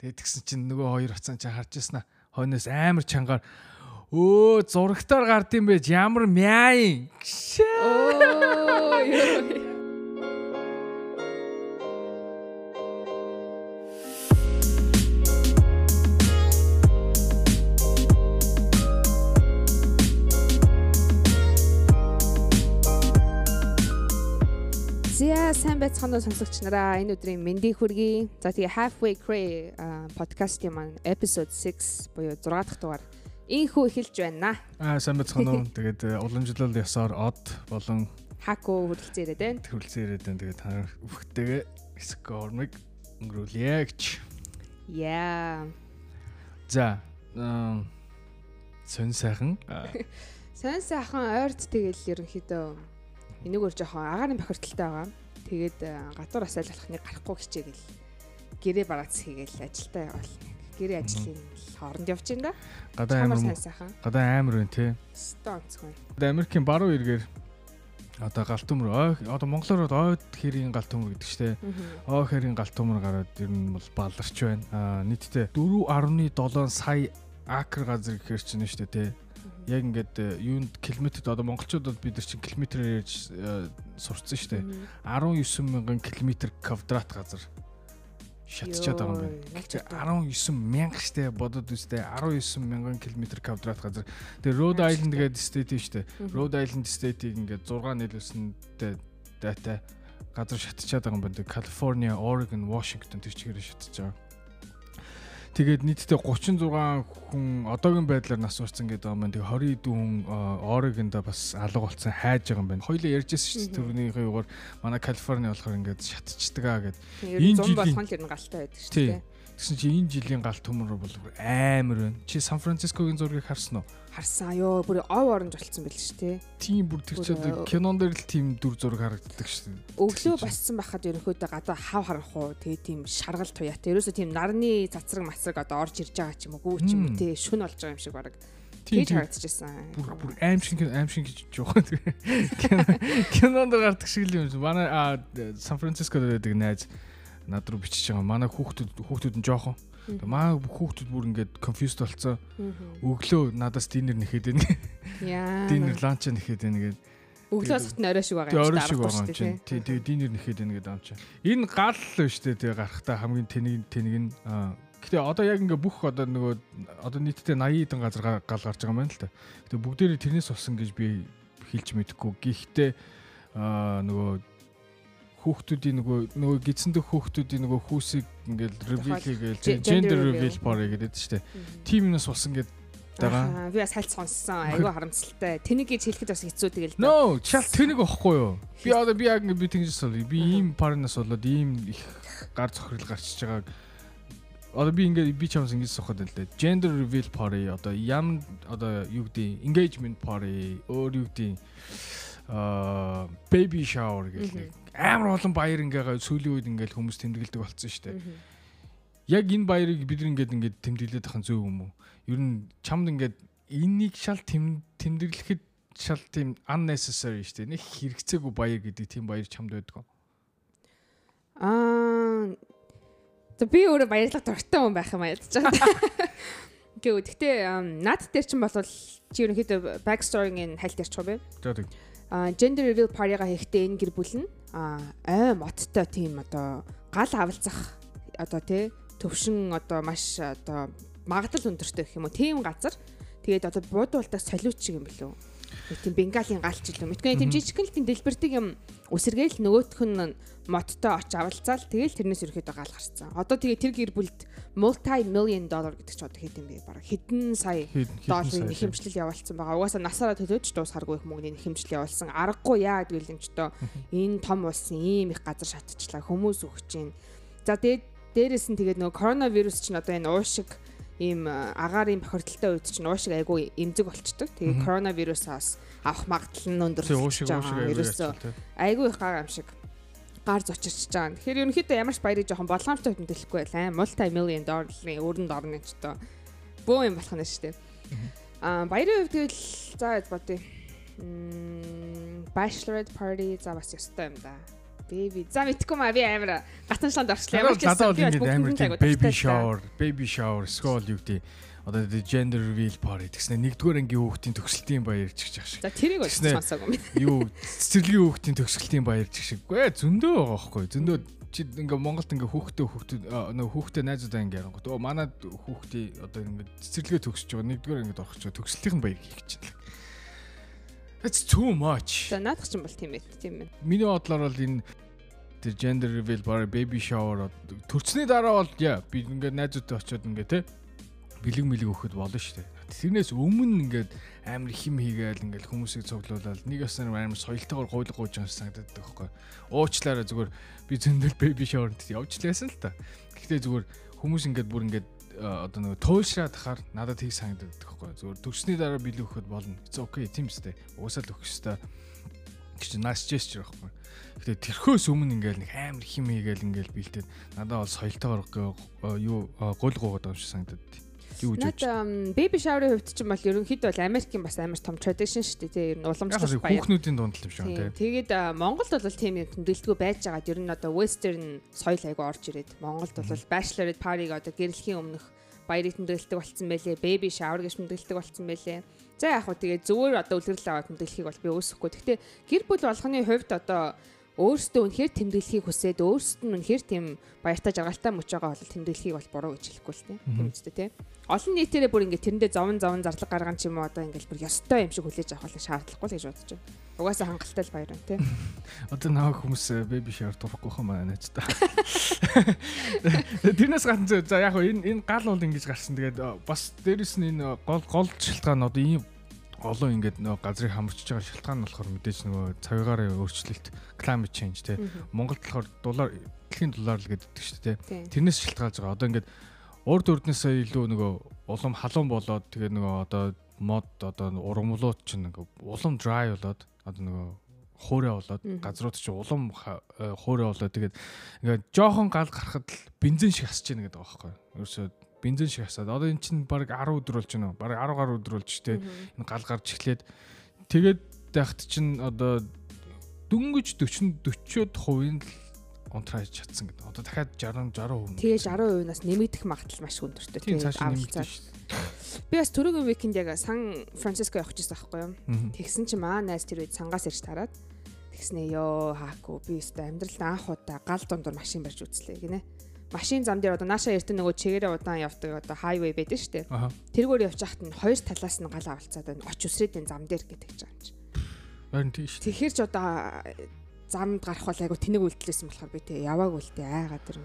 Тэгээд тэгсэн чинь нөгөө хоёр оцсон чинь харж яснаа. Хойноос амар чангаар өө зурагтаар гард юм байж ямар мяаин. Оо ёо. За сайн байцгаана уу сонсогч нараа энэ өдрийн мэндийг хүргэе. За тэгээ Halfway Cray подкастын маань episode 6 буюу 6 дахь дугаар инхүү эхэлж байна. Аа сайн байцгаана уу. Тэгээд уламжлал ясаар од болон хако хүрэлцэн ирээд байна. Хүрэлцэн ирээд байна. Тэгээд та бүхтэйгээ скормыг өнгөрүүлье гэж. Яа. За сон сайхан. Сон сайхан ойрт тэгэл ерөнхийдөө энийгээр жоохон агаарын бохирдолтой байгаа. Тэгээд э, гадуур асайлахныг гарахгүй хичээгээл гэрээ бараац хийгээл ажилдаа явал гэрээ ажлын хооронд явж байна да. Гадаа амар гадаа амар байна тий. Стонцгүй. Америкийн баруун эргээр одоо галт төмөр ой одоо монголоор ойд хэрийн галт төмөр гэдэг чтэй. Ой хэрийн галт төмөр гараад ер нь бол баларч байна. Аа нийтдээ 4.7 сая акр газар гэхэр чинь шүү дээ тий яг ингээд э, юунд километрд одоо монголчуудад бид нар чинь километрээр ярьж э, сурцсан шүү дээ. 19 мянган километр квадрат газар шатчихад байгаа юм байна. 19 мянга штэ бодод үстэй 19 мянган километр квадрат газар. Тэгээ Rhode Island гэдэг state шүү дээ. Rhode Island state-ийг ингээд 6 нийлүүлсэнтэй дата газар шатчихад байгаа юм байна. California, Oregon, Washington тэр чигээр шатчихж байгаа. Тэгээд нийтдээ 36 хүн одоогийн байдлаар нас урцсан гэдэг юм байна. Тэгээ 20 дүүн Орегонда бас алга болсон хайж байгаа юм байна. Хоёлаа ярьжсэн шүү дээ. Төрөнийхөө югаар манай Калифорни болохоор ингээд шатчихдаг аа гэд. Энэ жилийн болгон л ер нь галтай байдаг шүү дээ. Тэгсэн чи энэ жилийн галт төмөр бол амар байна. Чи Сан Францискогийн зургийг харсан уу? харсан ёо бүр ов оронж болцсон байл ш тэ. Тийм бүр тэр чад кинон дээр л тийм дүр зураг харагддаг ш. Өглөө бассан байхад ерөнхийдөө гадаа хав харах уу тэгээ тийм шаргал туяатай. Ерөөсө тийм нарны цацраг мацраг одоо орж ирж байгаа ч юм уу гүү ч юм уу тэ шүн болж байгаа юм шиг баг. Тэгж харагдчихсан. Бүр бүр аим шиг аим шиг гэж жоохон кинонд гардаг шиг л юм. Манай Сан Францискод байдаг найз над руу бичиж байгаа. Манай хүүхдүүд хүүхдүүд нь жоохон Маа хүүхдүүд бүр ингээд confused болцсон. Өглөө надаас динер нэхэд байна. Яа. Динер ланч нэхэд байна гэдэг. Өглөө сот нь орой шиг байгаа юм шиг байгаа юм. Тий, тэгээ динер нэхэд байна гэдэг чинь. Энэ гал л шүү дээ тэгээ гарахтаа хамгийн тэнийг тэнийг нь Гэтэ одоо яг ингээ бүх одоо нөгөө одоо нийтдээ 80 хэдэн газар гал гарч байгаа юм байна л та. Гэтэ бүгдээрээ тэрнээс болсон гэж би хэлж мэдэхгүй. Гэхдээ аа нөгөө хүүхдүүдийн нөгөө нөгөө гидсэндэх хүүхдүүдийн нөгөө хүүсийг ингээл reveal хийгээл gender reveal party гэдэг шүү дээ. Тим нас болсон гэдэг байгаа. Би бас хальт сонссон. Айгүй харамсалтай. Тэнийг хэлэхэд бас хэцүү тэгэл. No, шал тэнийг واخгүй юу? Би одоо би яг би тэгж сонлоо. Би ийм парнаас болоод ийм их гар цохирол гарчиж байгааг одоо би ингээд би чамс ингэж сухад л дээ. Gender reveal party одоо ям одоо юу гэдэг engagement party өөр юу гэдэг а baby shower гэх нэг амар олон баяр ингээ сүүлийн үед ингээл хүмүүс тэмдэглэдэг болсон шүү дээ. Яг энэ баярыг бид ингээд ингээд тэмдэглээд ахын зөв юм уу? Ер нь чамд ингээд энэнийг шал тэмдэглэхэд шал тийм unnecessary шүү дээ. Нэг хэрэгцээгүй баяр гэдэг тийм баяр чамд байдаг. Аа би өөрөө баярлах дуртай хүн байх юм ядаж байгаа. Гэвь гэхдээ наад дээр чинь бол чи ерөнхийдөө backstory-ийн хальт ярьчих уу бэ? За тийм gender reveal party-га хийхдээ энэ гэр бүл нь ой моттой тийм одоо гал авалцах одоо тий төвшин одоо маш одоо магадлал өндөртэй гэх юм уу тийм газар. Тэгээд одоо буудуулдаг солиуч шиг юм билүү тийм бенгалийн галч илүү мэдгүй тийм жижигхэн л тийм дэлбэрдэг юм үсэргээл нөгөөх нь моттой оч авалцаал тэгэл тэрнээс ерөөхдөө гал гарцсан. Одоо тэгээ тэр гэр бүлд multi million dollar гэдэг ч одоо хэд юм бэ? Бараг хэдэн сая долларын нэхэмжлэл явуулсан байгаа. Угаасаа насаараа төлөөж дуусгаргүй их мөнгөний нэхэмжлэл явуулсан. Аргагүй яа юм ч одоо энэ том улсын ийм их газар шатчихлаа хүмүүс өгч чинь. За тэгээд дээрэс нь тэгээд нөгөө коронавирус чинь одоо энэ уушиг ийм агаарын бохирдолтой үед чинь уушиг айгүй эмзэг болчдөг. Тэгээд коронавирусаас авах магадлал нь өндөр болж байгаа. Ерөөсөө айгүй их гар юм шиг гар зочирч байгаа. Тэгэхээр ерөнхийдөө ямар ч баярыг жоохон боломжтой хөдөлгөхгүй байл аа. Multi million dollar-ын өрөнд орно ч одоо бөө юм болох нь шүү дээ. Аа баярын хувьд тэгэл за бодъё. Bachelorette party за бас ёстой юм да. Baby. За мэдхгүй маа би амар гатаншланд орчлоо. Ямар ч бол ингэ амар тийм baby shower, baby shower, school юу гэдэг одоо gender reveal party гэснээр нэгдүгээр ангийн хүүхдийн төгсөлтийн баяр ч гэж ах шиг. За тэрийг бол сонсоогүй юм. Юу цэцэрлэгийн хүүхдийн төгсөлтийн баяр ч шиг. Гэ зөндөө байгаа байхгүй. Зөндөө чи ингээ Монголд ингээ хүүхдээ хүүхдээ нөө хүүхдээ найзуудаа ингээ ярангууд. Оо манад хүүхдээ одоо ингээ цэцэрлэгээ төгсөж байгаа. Нэгдүгээр ингээ орох чинь төгсөлтийн баяр хийх гэж байна. That's too much. За наадах чинь бол тийм ээ. Тийм ээ. Миний бодлоор бол энэ тэр gender reveal bare baby shower төрцний дараа бол яа би ингээ найзуудтай очиод ингээ те бэлэг мэлэг өгөхөд болно шүү дээ. Тэрнээс өмнө ингээд амар хим хийгээл ингээд хүмүүсийг цуглуулаад нэг яснаар амар соёлтойгоор гуйлг гууж байгаа санагдаад байхгүй. Уучлаарай зүгээр би зөндөл baby shower-д явж лээсэн л та. Гэхдээ зүгээр хүмүүс ингээд бүр ингээд одоо нэг туйлшраад тахаар надад тийг санагдаад байхгүй. Зүгээр төгсний дараа бэлэг өгөхөд болно. It's okay тийм үстэй. Уусаал өгөх ёстой гэж нас gesture байхгүй. Гэтэ тэрхөөс өмнө ингээл нэг амар хим хийгээл ингээл бэлдээд надад бол соёлтойгоор юу гол гуугаад байгаа юм шиг санагдаад юу гэж Наад baby shower-ын хувьд ч юм бол ерөнхийдөө бол Америкийн бас амар том tradition шүү дээ. Тийм ер нь уламжлалт баяр. Хүүхнүүдийн дунд л юм шиг тийм. Тэгээд Монголд бол тийм юм тэмдэглэгүй байж байгаад ер нь одоо western соёл айгу орж ирээд Монголд бол bachelorette party-г одоо гэрлэхийн өмнөх баярыг тэмдэглэдэг болсон байлээ. Baby shower гэж тэмдэглэдэг болсон байлээ. За яг хөө тэгээд зүгээр одоо үлгэрэл аваад тэмдэглэхийг бол би өсөхгүй. Гэхдээ гэр бүл болгоны хувьд одоо өөрсдөө үнэхээр тэмдэглэхийг хүсээд өөрсдөд нь үнэхээр тийм баяртай жаргалтай мөч байгаа бол тэмдэглэхийг бол буруу гэж хэлэхгүй л тийм үстэй тийм. Олон нийтээрээ бүр ингээд тэрэндээ зовон зовон зарлаг гарган ч юм уу одоо ингээд бүр ёстой юм шиг хүлээж авах шаардлагагүй л гэж бодож байна. Угаасаа хангалттай л баяр байна тийм. Одоо наваа хүмүүс беби шаар турахгүй хаа маа наач та. Тэрнээс гадна за яг энэ энэ гал бол ингэж гарсан. Тэгээд бас дээрэс нь энэ гол гол шалтгаан одоо ийм олон ингээд нөгөө газрыг хамарчж байгаа шалтгаан нь болохоор мэдээж нөгөө цагаагаар өөрчлөлт climate change те Монголд болохоор дулаар дэлхийн дулаар л гэдэг шүү дээ тэрнээс шалтгаалж байгаа. Одоо ингээд урд өрднөөсөө илүү нөгөө улам халуун болоод тэгээ нөгөө одоо мод одоо ургамлууд чинь нөгөө улам dry болоод одоо нөгөө хуурай болоод газрууд чинь улам хуурай болоод тэгээд ингээд жоохон гал гарахад л бензин шиг хасж яана гэдэг байгаа байхгүй ерөөсөө бензин шиг хасаад одоо эн чинь баг 10 өдөр болж байна уу? Баг 10 гаруй өдөр болж штэ. Энэ гал гарч эхлээд тэгээд байхад чинь одоо дөнгөж 40 40-од% л унтраач чадсан гэдэг. Одоо дахиад 60 60%. Тэгээ 60%-аас нэмэгдэх магадлал маш өндөртэй. Тэгээд авалцаа. Би бас түрүүгийн викенд яг Сан Франциско явах гэсэн байхгүй юу? Тэгсэн чинь маа найз тэр үед сангаас ирж тараад тэгснэ ёо хааку би өстө амьдралд анх удаа гал дундуур машин барьж үзлээ гинэ машин зам дээр одоо нааша эртэн нөгөө чигээрээ удаан явдаг одоо хайвей байдаг шүү дээ. Тэргээр явж хахад нь хоёр талаас нь гал авалцаад байна. Оч усрээдийн зам дээр гэдэг ч юм чи. Харин тийм шүү. Тэгэхээр ч одоо замд гарах бол айгу тэнэг үйлдэлсэн болохоор би тэг яваагүй л дээ айгаа тэр.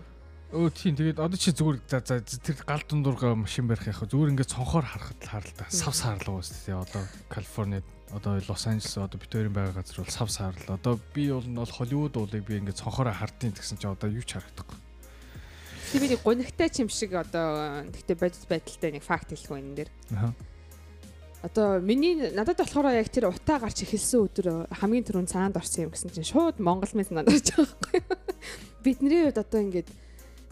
Өө тийм тэгээд одоо чи зүгээр за тэр гал дундуурга машин барих яг зүгээр ингээд цонхоор харахад л харал та сав саарлаа үст тий одоо Калифорнид одоо Лос Анжелес одоо бид хоёрын байгаа газар бол сав саарлаа одоо би бол нь бол Холливуд уулыг би ингээд цонхоор хардیں۔ гэсэн чи одоо юу ч харагдахгүй Тэг би нэг гунигтай ч юм шиг одоо тэгтээ бодит байдалтай нэг факт хэлэх үү энэ дэр. Аа. Одоо миний надад болохоор яг тэр утаа гарч эхэлсэн өдөр хамгийн түрүүнд цаанд орсон юм гэсэн чинь шууд Монгол мэд надад байгаа байхгүй. Бидний хувьд одоо ингээд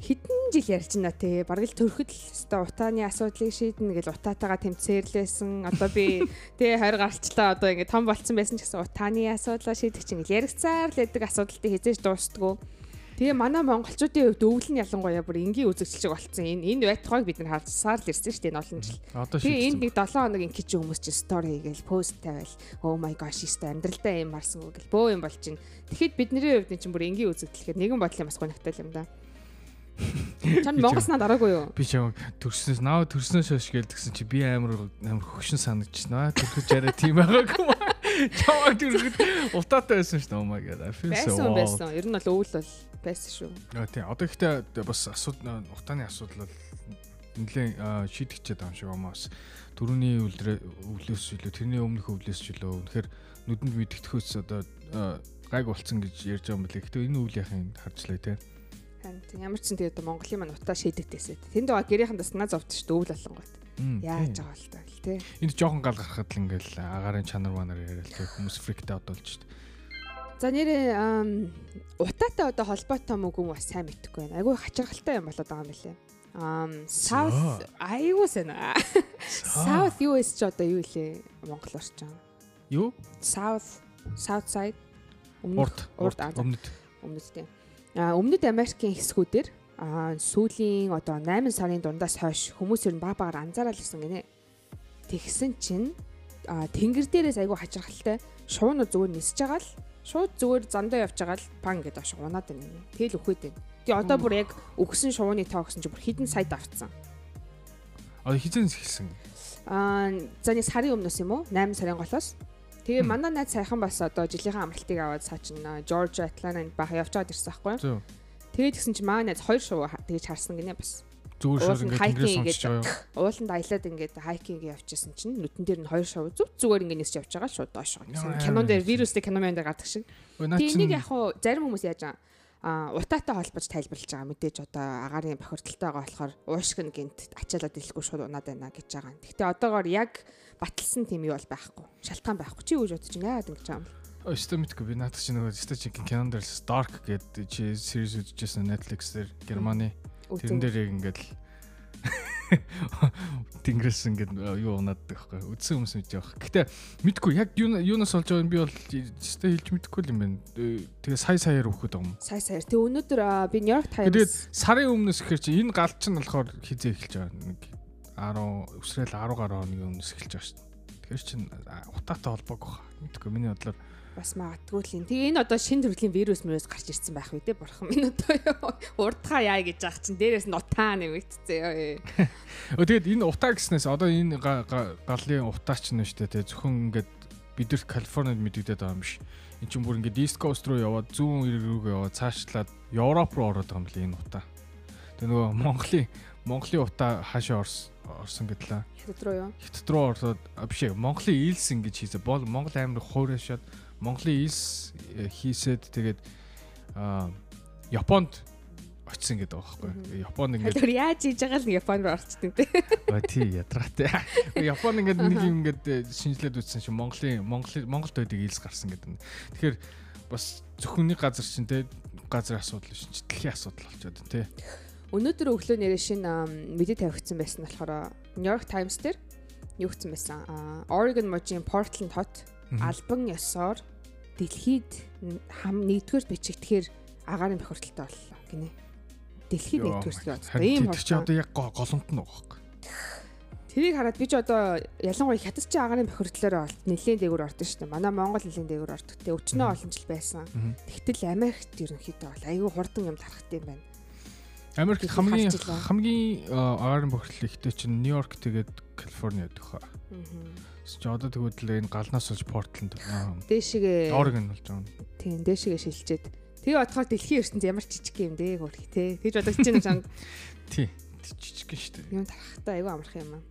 хэдэн жил ярьж байна те бараг л төрөхөд л өстой утааны асуудлыг шийднэ гэж утаатайгаа тэмцээрлээсэн одоо би те 20 гарчлаа одоо ингээд том болцсон байсан ч гэсэн утааны асуудлаа шийдэх чинь яригцаар л байдаг асуудалтай хизээж дуустдгүй Тэгээ манай монголчуудын хувьд өвөл нь ялангуяа бүр энгийн үзэгдэл шиг болцсон. Энэ энэ байтугайг бид нар харсаар л ирсэн шүү дээ олон жил. Тэгээ энд нэг 7 хоног инки чи хүмүүс чинь стори хийгээл пост тавиал oh my gosh өстой амьдралдаа юм марсан гэл бөө юм бол чинь. Тэгэхэд бидний хувьд чинь бүр энгийн үзэгдэл гэхэд нэгэн бодлын бас гонхтой юм да. Чам Монголс надад араагүй юу? Би чам төрснөөс наа төрснөөс хойш гэлдгсэн чи би амар амар хөгшин санагдчихна. Төрхөж яриа тийм байгаагүй. Чамаг төрөхөд утаатай байсан шүү дээ. Oh my god. I feel so. Байсан байсан. Ер нь бол өвөл бол байсан шүү. Аа тийм. Одоо ихтэй бас асуудал утааны асуудал бол нэлээд шийдэгчээд байгаа юм шиг амаас төрөний өвлөрөө өвлөөс илүү тэрний өмнөх өвлөөс ч илүү үнэхээр нүдэнд мэддэхөөс одоо гайг болцсон гэж ярьж байгаа юм билээ. Гэтэ энэ үйл яхын харжлаа те. Ямар ч юм тэгээд Монголын маань утаа шийдэгдээсээ. Тэнд байгаа гэрийнхэн таснаа зовд шүү дээ өвл болонгот. Яаж байгаа л таа тий. Энд жоохон гал гарахад л ингээл агарын чанар манар яриад л хүмүүс фриктэй одолж шүү дээ. За нэрээ утаатай одоо холбоотой мөг юм бас сайн мэдхгүй байна. Айгүй хачиргалтай юм болоод байгаа юм билээ. Um South айгүй сэна. South US ч одоо юу илээ Монгол орч байгаа. Юу? South South side урд урд өмнөд өмнөдтэй. А өмнөд Америкийн хэсгүүдээр а сүүлийн одоо 8 сарын дундаас хойш хүмүүс ер нь баг багаар анзаараад ирсэн гинэ. Тэгсэн чинь а тэнгэр дээрээс айгүй хачирхалтай шуунууд зүгээр нисэж байгаа л шууд зүгээр зандаа явж байгаа л пан гэдэг ашиг унаад байна. Тэгэл өхөд байна. Тэгээ одоо бүр яг өгсөн шувууны тоо гэсэн чинь бүр хідэн сайд авцсан. Одоо хизэн хэлсэн. Аа за нэг сарын өмнөөс юм уу? 8 сарын голоос. Тэгээ манай найз сайхан бас одоо жилийнхэн амралтыг аваад цаа чин Жоржиа Атлантанд бах явчаад ирсэн байхгүй? Тэгээд тэгсэн чинь манай найз хоёр шувуу тэгж харсан гинэ бас. Зүгээр шууд ингээд тэнгэрээс сонсож байгаа юу? Ууланд аялаад ингээд хайкинг явчихсан чинь нүтэн дээр нь хоёр шувуу зүг зүгээр ингээд нисч явж байгаа шууд доош. Кинон дээр вирустэй кинон дээр гардаг шиг. Тэнийг яг хуу зарим хүмүүс яаж аа утаатай холбож тайлбарлаж байгаа мэдээж одоо агаарын бохирдолтой байгаа болохоор уушиг нь гинт ачаалаад дэлэхгүй шууд унаад байна гэж байгаа. Гэхдээ одоогоор яг баталсан тийм юу бол байхгүй. Шалтгаан байхгүй. Чи гэж бодож яагаад ингэж байгаа юм бэ? Өстө мэдгүй би наадах чинь нөгөө өстө чинь кинон дээр Dark гэдэг чи series үзчихсэн Netflix дээр Германы тэрэн дээр яг ингээд Тэнгэрээс ингээд юу унаад байхгүй үдсэн хүмүүс мэдэж байгаа. Гэтэ мэдгүй яг юунаас болж байгааг би бол өстэй хэлж мэдэхгүй юм байна. Тэгээ сая саяар өгөхөд байгаа юм. Сая саяар. Тэгээ өнөөдөр би York Times Тэгээд сарын өмнөөс ихэр чи энэ гал чинь болохоор хизээ эхэлж байгаа. Нэг 10 өсрэл 10 гаруй хоногийн өмнөөс эхэлж байгаа шүү дээ. Тэгэхээр чин утаатай холбоог баха. Мэдгүй миний бодлоор бас магадгүй л юм. Тэгээ энэ одоо шин төрлийн вирус мөрөөс гарч ирсэн байх үү те бурхан минь одоо урдхаа яа гэж ах чинь дээрээс нь утаа нэмэгдсэн ёо. Өө тэгээд энэ утаа гэснээс одоо энэ галын утаа ч нь шүү дээ те зөвхөн ингээд бидэрт Калифорнид мэдэгдээд байгаа юм биш. Энд чинь бүр ингээд East Coast руу яваад зүүн рүүгээ яваад цаашлаад Европ руу ороод байгаа юм лээ энэ утаа. Тэгээ нөгөө Монголын Монголын утаа хаашаа орсон гэдлээ. Хятад руу юу? Хятад руу ороод биш Монголын Илс ингэж хийсэн. Бол Монгол аймаг хуурашаад Монголын Илс хийсэд тэгээд а Японд очсон гэдэг байгаа байхгүй. Японд ингээд Тэр яаж хийж байгаа л Японд орчдөг те. Ой тий ядраатай. Японд ингээд нэг юм ингээд э, шинжилээд үзсэн чинь Монголын Монгол Монголд байдаг Илс гарсан гэдэг. Тэгэхээр бас зөвхөн нэг газар чинь те газрын асуудал биш чинь дэлхийн асуудал болчиход байна те. Өнөөдөр өглөө нэрээ шинэ мэдээ тавигдсан байсан болохоор New York Times дээр юу гэсэн байсан? Oregon мужийн Portland хот албан ёсоор дэлхийд хам нэгдүгээр бичигдэхээр агаарын бохирдолтой боллоо гинэ. Дэлхийд нэгдүгээр одоо ийм бол чи одоо яг голомт нь байгаа байхгүй. Тэрийг хараад би ч одоо ялангуяа хятад чи агаарын бохирдлоор бол нэлийн дээгүүр ордон шүү дээ. Манай Монгол нэлийн дээгүүр ордог. Тэ өчнөө олон жил байсан. Тэгтэл Америкт ерөнхийдөө бол айгүй хурдан юм тарахт юм байна. Америк хамгийн хамгийн агаарын бохирдол ихтэй чинь Нью-Йорк тэгээд Калифорни байдаг хаа. Аа Чи одоо тэгвэл энэ галнаас болж Портланд дээшгээ Орегон болж байгаа. Тийм дээшгээ шилжээд Тэгээ бодохоор дэлхийн ертөнд ямар жижиг юм бэ хөрх те. Тэгж бодож чинь юм. Тий. Жижиг шүү дээ. Юм тарахтай айгүй амарх юм аа.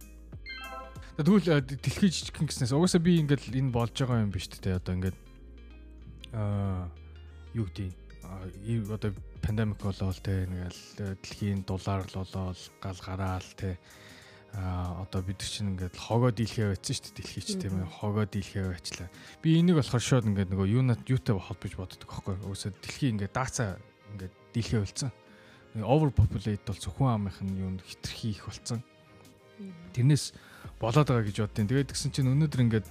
Тэгвэл дэлхийн жижиг гэснээс угаасаа би ингээд энэ болж байгаа юм биш те. Одоо ингээд аа юу гэдэг одоо пандемик болоод те ингээл дэлхийн дулаар л болоод гал гараал те а одоо бид чинь ингээд хогоо дийлхээ байцсан шүү дээ дэлхий ч тийм ээ хогоо дийлхээ байчлаа би энийг болохоор шууд ингээд нөгөө юунат юутай холбож боддог байхгүй өөөсөө дэлхий ингээд даацаа ингээд дийлхээ болсон over populate бол зөвхөн амынх нь юунд хитрхи их болсон тэрнээс болоод байгаа гэж боддیں۔ тэгээд гисэн чинь өнөөдөр ингээд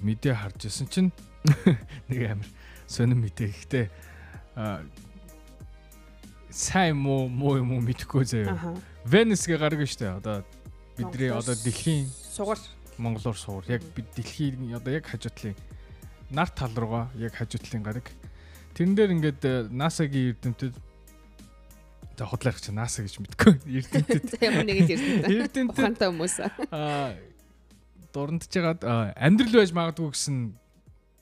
мэдээ харж исэн чинь нэг амир сонир мэдээ ихтэй сайн муу муу юм уу мэдэхгүй заяа. Венесгээ гаргав штэ. Одоо бидний одоо дэлхийн сугар монголоор сугар. Яг бид дэлхийн одоо яг хажуутлын нар тал руугаа яг хажуутлын гараг. Тэрэн дээр ингээд NASA-гийн эрдэмтэд за худлах чи NASA гэж мэдгүй. Эрдэмтэд. Ямар нэг эрдэмтэд. Эрдэмтэд. Ухаантай хүмүүс. Аа дурандж жагаад амьдрал байж магадгүй гэсэн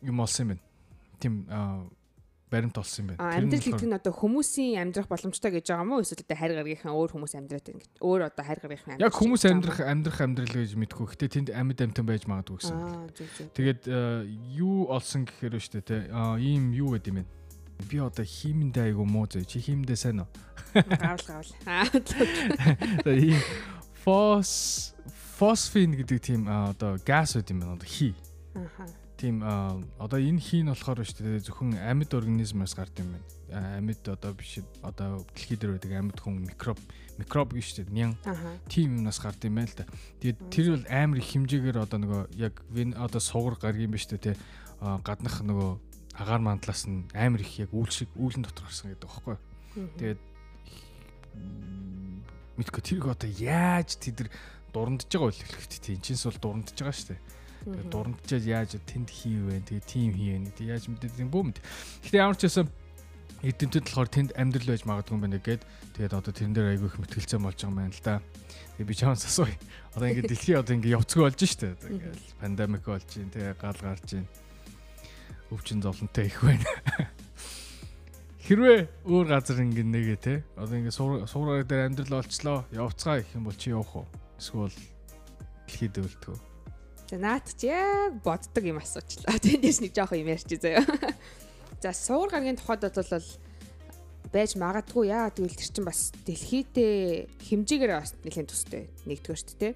юм олсон юм байна. Тим баримт олсон юм байна. Амьдрал гэдэг нь одоо хүмүүсийн амьдрах боломжтой гэж байгаа мó эсвэл одоо хайр гаргийнхаа өөр хүмүүс амьдраад байна гэж. Өөр одоо хайр гаргийнхаа Яг хүмүүс амьдрах амьдрах амьдрал гэж мэдгүй. Гэтэ тэнд амьд амтан байж магадгүй гэсэн. Тэгээд юу олсон гэхээр дээ те. Ийм юу гэд юм бэ? Би одоо хиймэндээ айгу муу зөө. Чи хиймэндээ сайн уу? Гавл гавл. Аа. Ийм фос фосфин гэдэг тийм одоо газ үт юм байна. Одоо хий. Аха тийм одоо энэ хийн болохоор шүү дээ зөвхөн амьд организмаас гардаг юм байна. Амьд одоо биш одоо дэлхий дээр байдаг амьд хүн микроб микроб гэж шүү дээ. Нян тийм юмнаас гардаг юм байна л да. Тэгээд тэр бол амар их хэмжээгээр одоо нөгөө яг одоо сугар гарг юм ба шүү дээ тий гаднах нөгөө агаар мандлаас нь амар их яг үйл шиг үүлэн дотор гарсан гэдэг байхгүй. Тэгээд мэдгүй тэрийг одоо яаж тэд нар дурандж байгаа үл хэлэхэд тийм чинс бол дурандж байгаа шүү дээ. Дурандчаад яаж тэнд хийвэ тэгээд тим хийвэ тэгээд яаж мэдээд юм бүү мэд. Гэтэ ямар ч байсан эдэмтэд болохоор тэнд амьдрал байж магадгүй юм байна гэд тэгээд одоо тэрэн дээр айгүй их мэтгэлцээ болж байгаа юм байна л да. Тэгээд би чамаас асууя. Одоо ингээд дэлхий одоо ингээд явцгүй болж штэ. Ингээд пандемик болж байна тэгээд гал гарч байна. Өвчин зовлонтой их байна. Хэрвээ өөр газар ингээд нэгэ те одоо ингээд суураар дээр амьдрал олчлоо явцгаа гэх юм бол чи явах уу? Эсвэл дэлхийд өвлтгөө. За наад чи яг боддог юм асуучлаа. Тэндээс нэг жоох юм ярьчих заяа. За суур гаргийн тухайд бол байж магадгүй яа тэгвэл тэр чинь бас дэлхийдээ хэмжээгээр бас нэлээд төстэй нэгдүгээр шүү дээ.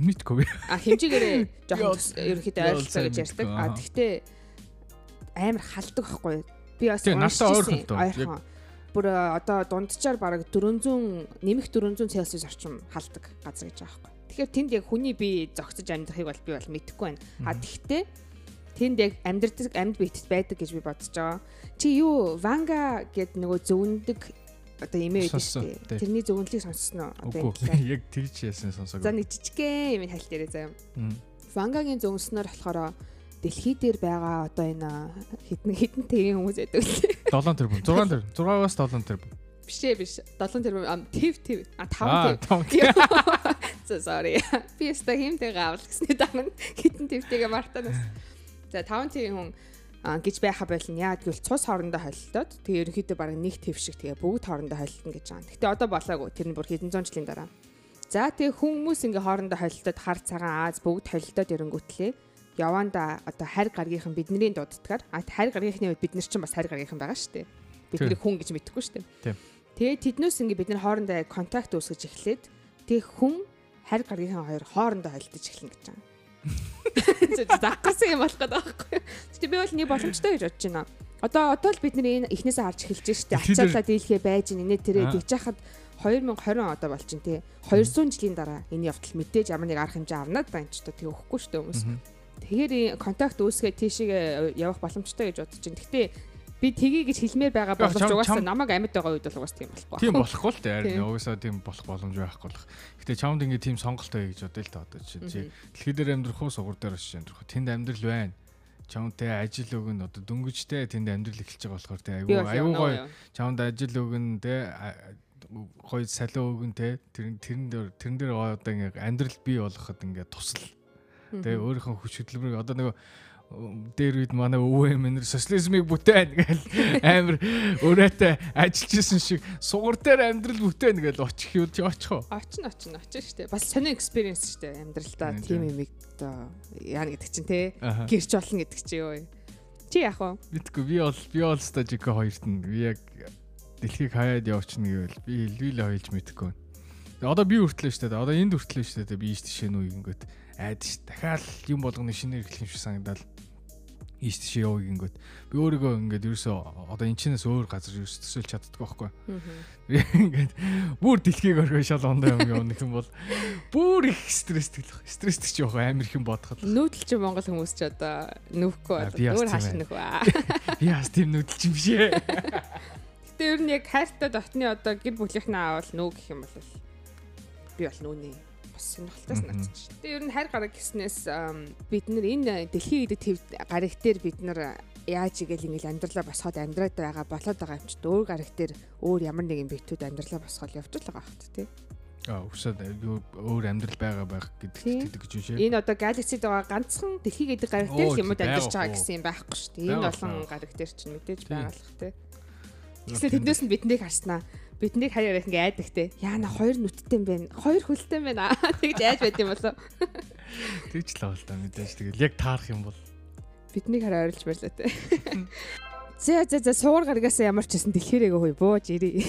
Мэдгүй. А хэмжээгээр жоохон ерөнхийдөө ойлцоо гэж ярьдаг. А тэгтээ амар халдаг байхгүй. Би бас ойрхон. Бүр одоо дунджаар бараг 400 нэмэх 400 Цельсиус орчим халдаг газар гэж байгаа байхгүй. Тэгэхээр тэнд яг хүний бие зогсож амьдрахыг бол би бол мэдэхгүй байна. А тэгтээ тэнд яг амьдрдаг амьд биетэд байдаг гэж би бодож байгаа. Чи юу Ванга гэд нөгөө зөвндөг одоо имээ байдаг шүү дээ. Тэрний зөвнөлийг сонссноо одоо яг тэгж яасан сонсоог. За нэг жижигхэн юм хальт яриа заяа. Вангагийн зөвнснөр болохоор дэлхий дээр байгаа одоо энэ хитэн хитэн тэрийн хүмүүс байдаг лээ. 7 тэрбум 6 тэрбум 6-аас 7 тэрбум Биш ээ биш. 7 тэрбум тв тв а 5 тв. So sorry. Би өстө хэмтэй гавл гэсний дараа хитэн твтэйгээ мартанаас. За 5 тв хүн гэж байха болно. Яа гэвэл цус хоорондоо холилдоод тэгээ ерөнхийдөө баг нэг төв шиг тэгээ бүгд хоорондоо холилдно гэж байгаа. Гэтэ одоо болоогүй. Тэр нь бүр хэдэн зуун жилийн дараа. За тэгээ хүмүүс ингээ хоорондоо холилдоод хар цагаан Аз бүгд холилдоод ирэнгүүтлээ. Яванда одоо харь гаргийнхан бидний дууддгаар а харь гаргийнхны үед бид нар ч бас харь гаргийнхан байгаа шүү дээ. Бидний хүн гэж мэдэхгүй шүү дээ. Тэгээ тэднээс ингээ бид нар хоорондоо контакт үүсгэж эхлээд тэг хүн харь гаргийнхаа хоёр хоорондоо холилдож эхэлнэ гэж байгаа. Заггасан юм болох гэдэг байхгүй. Гэтэ би бол нэг боломжтой гэж бодож байна. Одоо одоо л бид нэр энэ эхнээсээ харж эхэлж штэ. Ачаалаа дийлхээ байж нэ тэрэ тэгж хахад 2020 одоо болчин тий 200 жилийн дараа энэ явдал мэдээж ямар нэг арга хэмжээ авнаад байна ч тэг өгөхгүй штэ хүмүүс. Тэгэхээр контакт үүсгээ тийшээ явах боломжтой гэж бодож байна. Гэтэ би тгий гэж хэлмээр байгаа боловч угаасаа намайг амьд байгаа үед бол угаасаа тийм болохгүй. Тийм болохгүй л дээ. Угаасаа тийм болох боломж байхгүй болох. Гэтэ чамд ингээ тийм сонголт бай гэж бодъё л та одоо чи. Дэлхий дээр амьдрах уу сугар дээр очиж амьдрах. Тэнд амьдрал байна. Чамтай ажил өгөн одоо дөнгөжтэй тэнд амьдрал эхэлж байгаа болохоор тий айгүй айгүй гоё. Чамд ажил өгөн тий гоё салиу өгөн тий тэр тэрэн дээр тэрэн дээр одоо ингээ амьдрал бий болгоход ингээ тусал. Тэгээ өөрийнхөө хүч хөдөлмөрийг одоо нөгөө дээр үед манай өвөө эмээр социализмыг бүтээн гээл амар өрөөтэй ажиллаж исэн шиг сугар дээр амьдрал бүтээн гээл очих юу чи очих уу? Очно очно очно штэ. Бас сони экспириенс штэ амьдралдаа тийм юм оо яа гэдэг чинь те гэрч болно гэдэг чи юу. Чи яах вэ? Мэдгүй би бол би бол стажик хоёрт нь би яг дэлхийг хаяад явчихна гэвэл би хэлвэлээ хоёлж мэдэхгүй. Одоо би хүртлээ штэ. Одоо энд хүртлээ штэ. Би ийш тишээ нүү ингэнгөт айдаш дахиад юм болгоны шинээр эхлэх юм шиг санагдал ийш тийш явъя гингөт би өөрийгөө ингээд ерөөсөө одоо энэ чинээс өөр газар ерөөс төсөөлж чаддаг байхгүй. Би ингээд бүр дэлхийг орхиж шал ондоо юм явах юм бол бүр их стресстэй л стресстэй ч явах амар их юм бодоход. Нүүдэл чи Монгол хүмүүс ч одоо нөхөхгүй өөр хааш нөх ба. Би бас тийм нүүдэлч юм шээ. Гэтэ ер нь яг хайртай дотны одоо гэр бүлийнхнээ аавал нүү гэх юм бол би бол нүүнэ бас сонирхолтой санагдчих. Тэгээ ер нь хайр гараг гэснээс бид нар энэ дэлхийн идэв төв гараг дээр бид нар яаж игээл ингээл амьдралаа босгоод амьдраад байгаа болоод байгаа юм чи өөр гараг дээр өөр ямар нэгэн битүүд амьдралаа босгоод явж байгаа хэрэг тий. Аа өсөд өөр амьдрал байгаа байх гэдэг гэж үү шээ. Энэ одоо галаксид байгаа ганцхан дэлхий гэдэг гараг дээр л юмуд амьдарч байгаа гэсэн юм байхгүй шүү дээ. Энэ олон гараг дээр чинь мэдээж байгаа л тий. Тэгсэн тэднээс нь биднийг харснаа биднийг хаяа их ингээ айдаг те. Яана хоёр нүдтэй юм байна. Хоёр хөлтэй юм байна. Тэгж айж байт юм болоо. Тэгж л авал та мэдээж тэгэл яг таарах юм бол биднийг хараа ойрлж байлаа те. Зэ зэ зэ суур гаргаас ямар ч гэсэн дэлхээрээ хөөе бууж ирээ.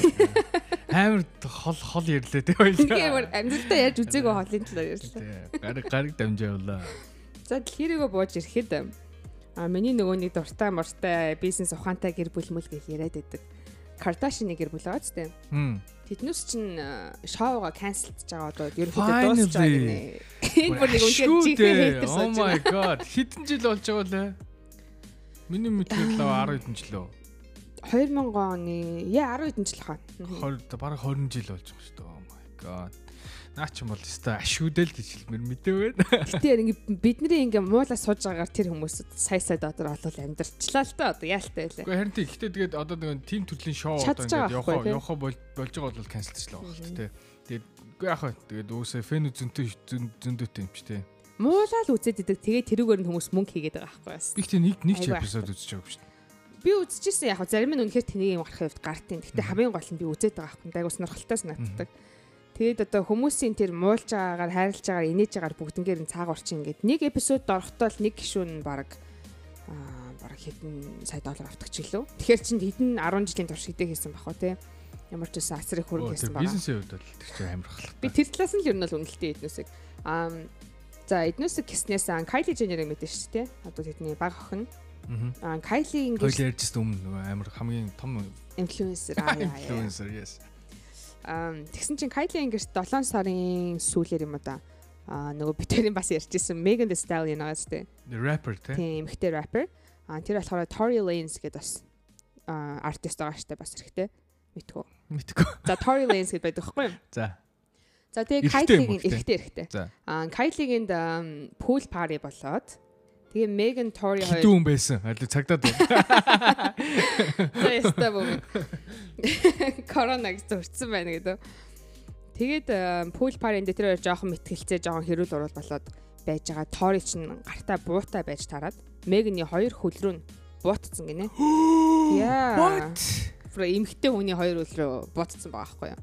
Амар хол хол ирлээ те хоёул. Амар амьдралдаа яаж үзээгүй холын талаар ярьлаа. Гараг гараг дамжаавлаа. За дэлхээрээ бууж ирэхэд а миний нөгөө нэг дуртай мортай бизнес ухаантай гэр бүл мүл гэж яриад байдаг Кардашины гэр бүл байгаа тийм. Тэднээс чинь шоуга канселдж байгаа одоо ерөнхийдөө дуусч байгаа гинэ. Энэ бүр нэг үнэхээр жинхэнэ хейтер сууж. Oh my god. Хэдэн жил болж байгаа лээ? Миний мэдхээр л 10 хэдэн жил лөө. 2000 оны яа 10 хэдэн жил хаа. 20 бараг 20 жил болж байгаа шүү дээ. Oh my god. Наа ч юм бол өстой ашгүйдэл гэж хэлмэр мэдээ байна. Гэтэ ингээ бидний ингээ муулаа сууж байгаагаар тэр хүмүүс сая сая дотор олол амьдарчлаа л та одоо яалтай байлаа. Гэхдээ харин тийм гэхдээ тэгээд одоо нэг тим төрлийн шоу одоо ингээ явах явах болж байгаа бол канселчлаа баг тий. Тэгээд үгүй яах вэ? Тэгээд үгүйсээ фэн зөнтөө зөндөөтэй юм ч тий. Муулаа л үзээд идэг. Тэгээд тэрүүгээр нь хүмүүс мөнгө хийгээд байгаа байхгүй бас. Би ихтэй нэг нэг ч эпизод үзэж байгаа юм шүү дээ. Би үзчихсэн яг зарим нь үнэхээр тэнийг юм гарах хувьд гартын. Гэхдээ хамгийн гол нь би үзээд байгаа байхгүй. Айгуу сонирхолтой санагддаг. Тэгээд одоо хүмүүсийн тэр муулж байгаагаар хайрлаж байгаагаар инээж байгаагаар бүгднгээр нь цааг орчин ингээд нэг эпизод орохтой л нэг гишүүн баг аа баг хэдэн сая доллар автагч гэлөө. Тэгэхээр чинь хэдэн 10 жилийн турш хэдэ хийсэн бах уу те. Ямар ч үсэн асрыг хөрөнгө хийсэн байна. Бизнесийн хувьд бол тэр чинь амархлаа. Би тэр талаас нь л ер нь бол үнэлтэй эднүсийг. Аа За эднүсэг гиснээс ан Кайли Женерийг мэдэн шүү дээ. Одоо тэдний баг охин. Аа Кайли ингэж Хоёул ярьжсэн өмнө амар хамгийн том инфлюенсер аа инфлюенсер yes. Тэгсэн чинь Кайли ингэж 7 сарын сүүлээр юм да. Аа нөгөө битэрийн бас ярьжсэн Megan Thee Stallion аас. The rapper тийм эмхтэй rapper. Аа тэр болохоор Tory Lanez гэдэг бас аа артист байгаа штэ бас эрэхтэй. Мэдгүй. Мэдгүй. За Tory Lanez гэдэг байдаг байхгүй юу? За. За тэгээ Кайлигийн эрэгтэй эрэгтэй. Аа Кайлигийн пул пари болоод тэгээ Меган Тори хоёр хүн байсан. Аль цагдаад байна. За яста бом. Коронавирус зурцсан байна гэдэг. Тэгээд пул паринд дээр жоохон мэтгэлцээ жоохон хэрүүл урал болоод байж байгаа. Тори чинь гартаа буутай байж тараад Меганы хоёр хөл рүү буутцсан гинэ. Яа. What? Фра эмхтэй хүний хоёр хөл рүү буутцсан байгаа байхгүй юу?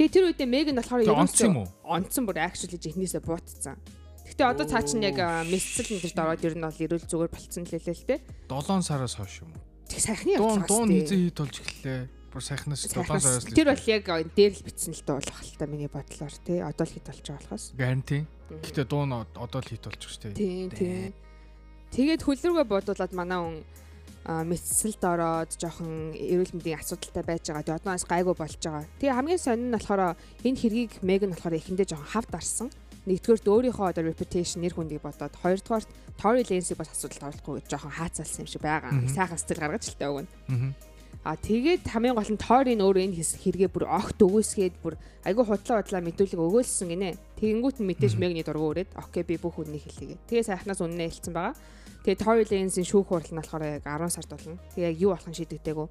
Тэгээ тэр үедээ Мег нь болохоор ерөөсөө онцсон бүр actually жихнээсээ буутцсан. Гэтэ одоо цаа чинь яг мессэл энэ төр ороод ер нь бол эрүүл зүгээр болцсон л лээ л те. 7 сараас хойш юм уу? Тэг сайхны явц. Дуун дуун хизээ хит болж эхэллээ. Бүр сайхнаас 7 сараас л. Тэр бол яг дээр л битсэн л дуулах л та миний бодлоор те. Одоо л хит болж байгаа болохоос. Гаранти. Гэтэ дуун одоо л хит болж байгаа шүү дээ. Тийм тийм. Тэгээд хөлрүүгээ бодуулаад манай хүн мэдсэлд ороод жоохон эрүүл мэндийн асуудалтай байж байгаа. Тэгээ одноос гайгүй болж байгаа. Тэгээ хамгийн сонин нь болохоор энэ хэргийг Мег нь болохоор эхэндээ жоохон хавд арсан. Нэгдүгээрт өөрийнхөө одоо reputation нэр хүндийг бодоод хоёрдугаарт Tory Lance-ийг бас асуудалд оруулахгүй гэж жоохон хаацалсан юм шиг байгаа. Сайхан сэтгэл гаргаж л таа өгнө. А тэгээд хамгийн гол нь Tory-н өөр энэ хэрэгээ бүр огт өгөөсгээд бүр айгүй худлаа худлаа мэдүүлэг өгөөлсөн гинэ. Тэгэнгүүт нь мэдээж Мегний дургу өрөөд окей би бүх үннийг хэлье. Тэгээ сайхнаас үннээ хэлсэн байгаа. Тэгээ Tory Lane-ийн шүүх хурал нь болохоор яг 10 сард болно. Тэгээ яг юу болох нь шийдэгдээгүй.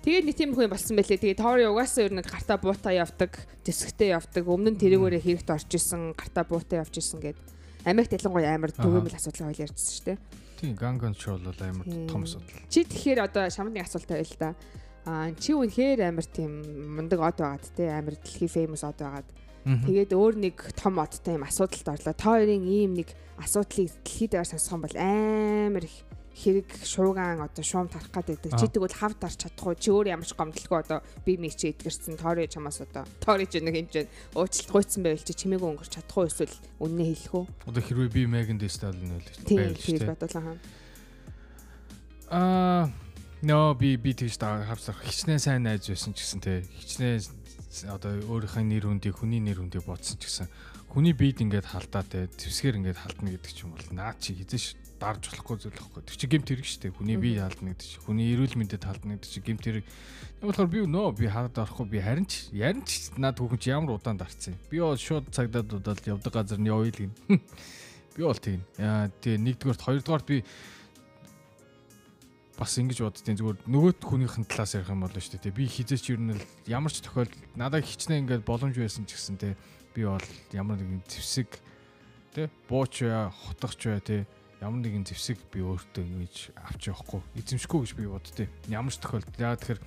Тэгээд нэг тийм хүн болсон байлээ. Тэгээ Tory угаасаа ер нь гартаа буутаа явдаг, зэсгтээ явдаг. Өмнө нь тэрүүгээрээ хэрэгт орж исэн, гартаа буутаа явж исэн гэд Америкт ялангуяа амар түгээмэл асуудал хойл ярьжсэн шүү дээ. Тийм, Gangan Show бол амар том асуудал. Чи тэгэхээр одоо шамдны асуулт байл та. Аа чи үнэхээр амар тийм мундаг од байгаад те амар дэлхий famous од байгаад Тэгээд өөр нэг том одтой юм асуудалд орлоо. Та хоёрын ийм нэг асуудлыг дэлхийд аваар сонсох юм бол амар их хэрэг шуугаан одоо шуум тарах байдаг. Чи тэгвэл хав тарч чадахгүй. Чи өөр ямар ч гомдлгүй одоо би мэг чи эдгэрсэн тори чамаас одоо тори ч нэг хэмжээ уучлалт гуйцсан байвал чи чимээгүй өнгөрч чадахгүй эсвэл үннээ хэлэх үү? Одоо хэрвээ би Меган Дестал нь байвал байвал шүү дээ. Бодлоо хаа. Аа нөө би би тэгж хавсах хичнээн сайн найз байсан ч гэсэн те хичнээн одоо өөрийнхөө нэр хүндийг хүний нэр хүндийг бодсон ч гэсэн хүний биед ингээд халдаа те твсгэр ингээд халдна гэдэг ч юм бол наа чи хизээш дарж болохгүй зүйл واخгүй. Тэр чинь гемт хэрэг шүү дээ. Хүний бие талд нэг чинь хүний эрүүл мэндийн талд нэг чинь гемт хэрэг. Яа болохоор би нөө би хагад орохгүй би харин ч ярин ч над хүүхэн чи ямар удаан дарцсан. Би бол шууд цагдаад удаад явдаг газар нь явъя л гин. Би бол тийм. Яа тий нэгдүгээрт хоёрдугаарт би бас ингэж боддtiin зүгээр нөгөөт хүнийх нь талаас ярих юм бол шүү дээ. Би хизээч ер нь ямар ч тохиолдолд надад хичнээн ингээд боломж байсан ч гэсэн тий би бол ямар нэгэн зэвсэг тий бууч хутгахч бай тий ямар нэгэн зэвсэг би өөртөө ингэж авч явахгүй эзэмшгүй гэж би боддتي. Ямар ч тохиолдолд яа тэгэхээр